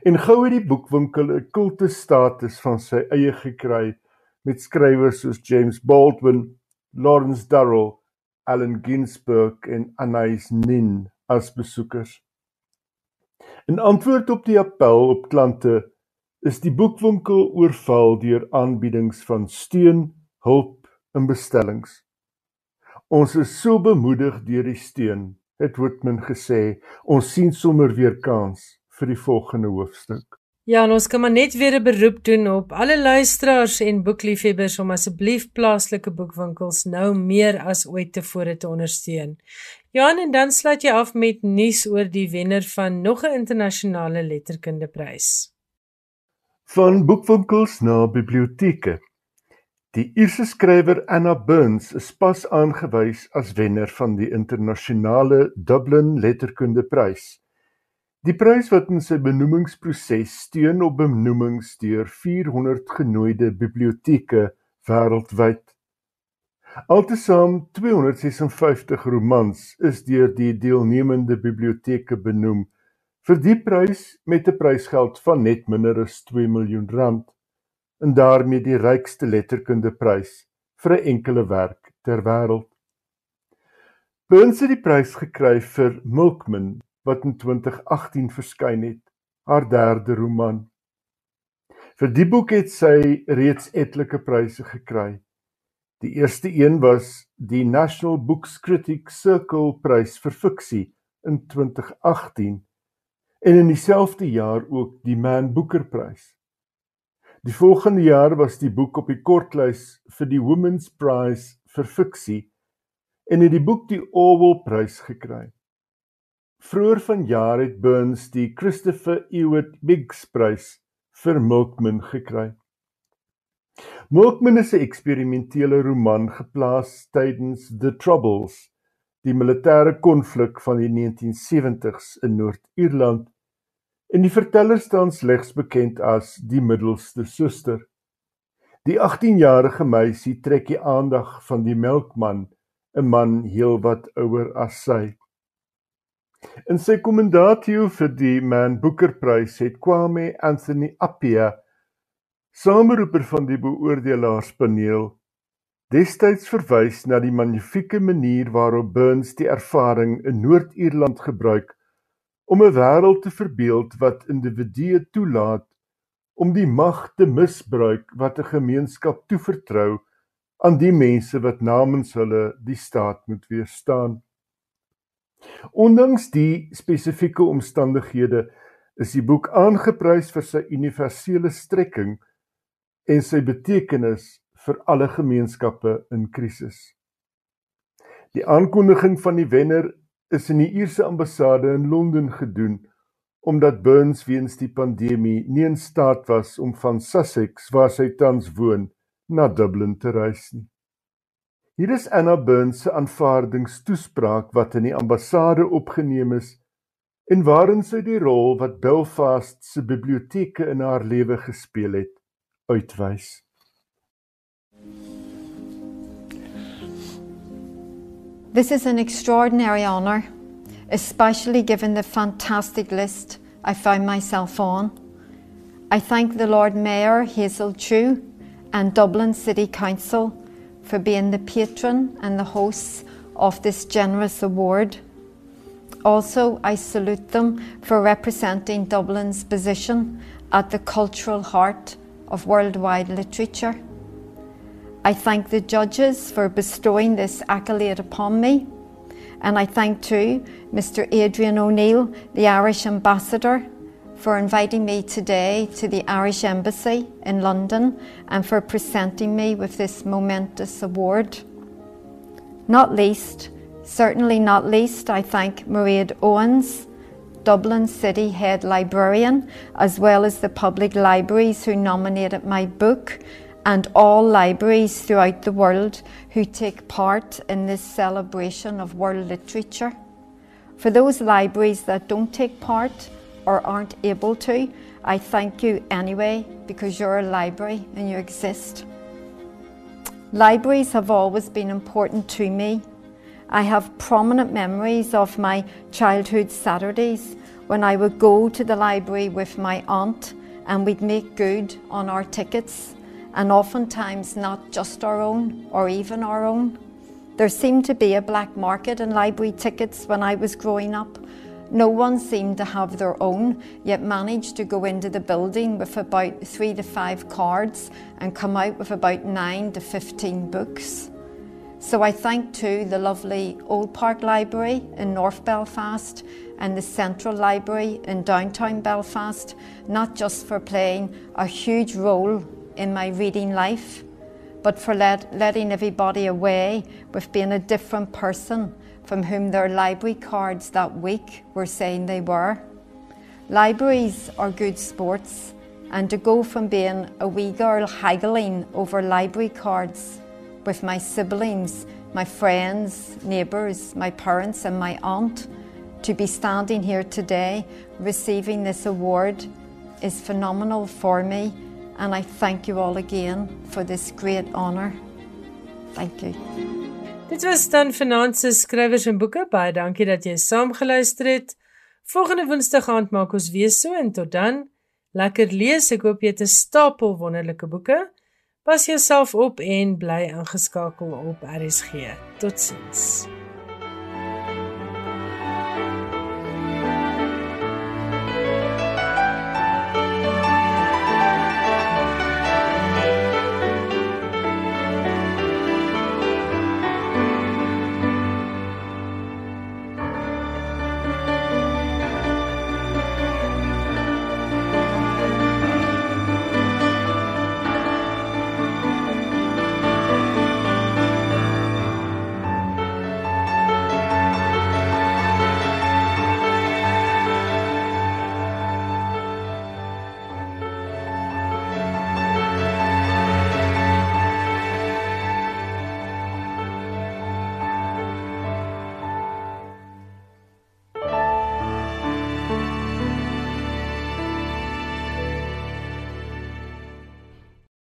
En gou het die boekwinkel 'n kultusstatus van sy eie gekry met skrywers soos James Baldwin, Lawrence Durrell, Allen Ginsberg en Anais Nin as besoekers. In antwoord op die appel op klante is die boekwinkel oorval deur aanbiedings van steun, hulp en bestellings. Ons is so bemoedig deur die steun, het Whitman gesê. Ons sien sommer weer kans vir die volgende hoofstuk. Ja, en ons kan maar net weer 'n beroep doen op alle luisteraars en boekliefhebbers om asseblief plaaslike boekwinkels nou meer as ooit tevore te ondersteun. Johan, en dan sluit jy af met nuus oor die wenner van nog 'n internasionale letterkundeprys van boekwinkels na biblioteke. Die Ierse skrywer Anna Burns is pas aangewys as wenner van die internasionale Dublin Letterkundeprys. Die prys wat in sy benoemingsproses steun op benoemings deur 400 genooide biblioteke wêreldwyd. Altesaam 256 romans is deur die deelnemende biblioteke benoem vir die prys met 'n prysgeld van net minder as 2 miljoen rand en daarmee die rykste letterkundeprys vir 'n enkele werk ter wêreld. Burns het die prys gekry vir Milkman wat in 2018 verskyn het, haar derde roman. Vir die boek het sy reeds etlike pryse gekry. Die eerste een was die National Books Critics Circle prys vir fiksie in 2018 en in dieselfde jaar ook die Man Booker Prys. Die volgende jaar was die boek op die kortlys vir die Women's Prize vir fiksie en het die boek die Orwell Prys gekry. Vroeger vanjaar het Burns die Christopher Ewart Biggs Prys vir Milkman gekry. Milkman is 'n eksperimentele roman geplaas tydens The Troubles, die militêre konflik van die 1970s in Noord-Ierland En die verteller staan slegs bekend as die middelste suster. Die 18-jarige meisie trek die aandag van die melkman, 'n man heelwat ouer as sy. In sy kommendatio vir die Man Booker Prys het Kwame Anthony Appiah, sameroeper van die beoordelaarspaneel, destyds verwys na die magnifieke manier waarop Burns die ervaring in Noord-Ierland gebruik om 'n wêreld te verbeeld wat individue toelaat om die mag te misbruik wat 'n gemeenskap toevertrou aan die mense wat namens hulle die staat moet weerstaan. Ondanks die spesifieke omstandighede is die boek aangeprys vir sy universele strekking en sy betekenis vir alle gemeenskappe in krisis. Die aankondiging van die wenner is in die Ierse ambassade in Londen gedoen omdat Burns weens die pandemie nie in staat was om van Sussex waar sy tans woon na Dublin te reis nie. Hier is Anna Burns se aanvaardingstoespraak wat in die ambassade opgeneem is en waarin sy die rol wat Belfast se biblioteke in haar lewe gespeel het uitwys. This is an extraordinary honour, especially given the fantastic list I found myself on. I thank the Lord Mayor Hazel Chew and Dublin City Council for being the patron and the hosts of this generous award. Also, I salute them for representing Dublin's position at the cultural heart of worldwide literature. I thank the judges for bestowing this accolade upon me. And I thank too Mr. Adrian O'Neill, the Irish ambassador, for inviting me today to the Irish Embassy in London and for presenting me with this momentous award. Not least, certainly not least, I thank Mairead Owens, Dublin City Head Librarian, as well as the public libraries who nominated my book and all libraries throughout the world who take part in this celebration of world literature. For those libraries that don't take part, or aren't able to, I thank you anyway because you're a library and you exist. Libraries have always been important to me. I have prominent memories of my childhood Saturdays when I would go to the library with my aunt and we'd make good on our tickets, and oftentimes not just our own or even our own. There seemed to be a black market in library tickets when I was growing up. No one seemed to have their own, yet managed to go into the building with about three to five cards and come out with about nine to 15 books. So I thank too the lovely Old Park Library in North Belfast and the Central Library in downtown Belfast, not just for playing a huge role in my reading life, but for let, letting everybody away with being a different person from whom their library cards that week were saying they were. Libraries are good sports, and to go from being a wee girl haggling over library cards with my siblings, my friends, neighbours, my parents, and my aunt to be standing here today receiving this award is phenomenal for me, and I thank you all again for this great honour. Thank you. Dit was dan vanaand se skrywers en boeke. Baie dankie dat jy saamgeluister het. Volgende Woensdag aand maak ons weer so en tot dan. Lekker lees. Ek hoop jy het 'n stapel wonderlike boeke. Pas jouself op en bly ingeskakel op RSG. Totsiens.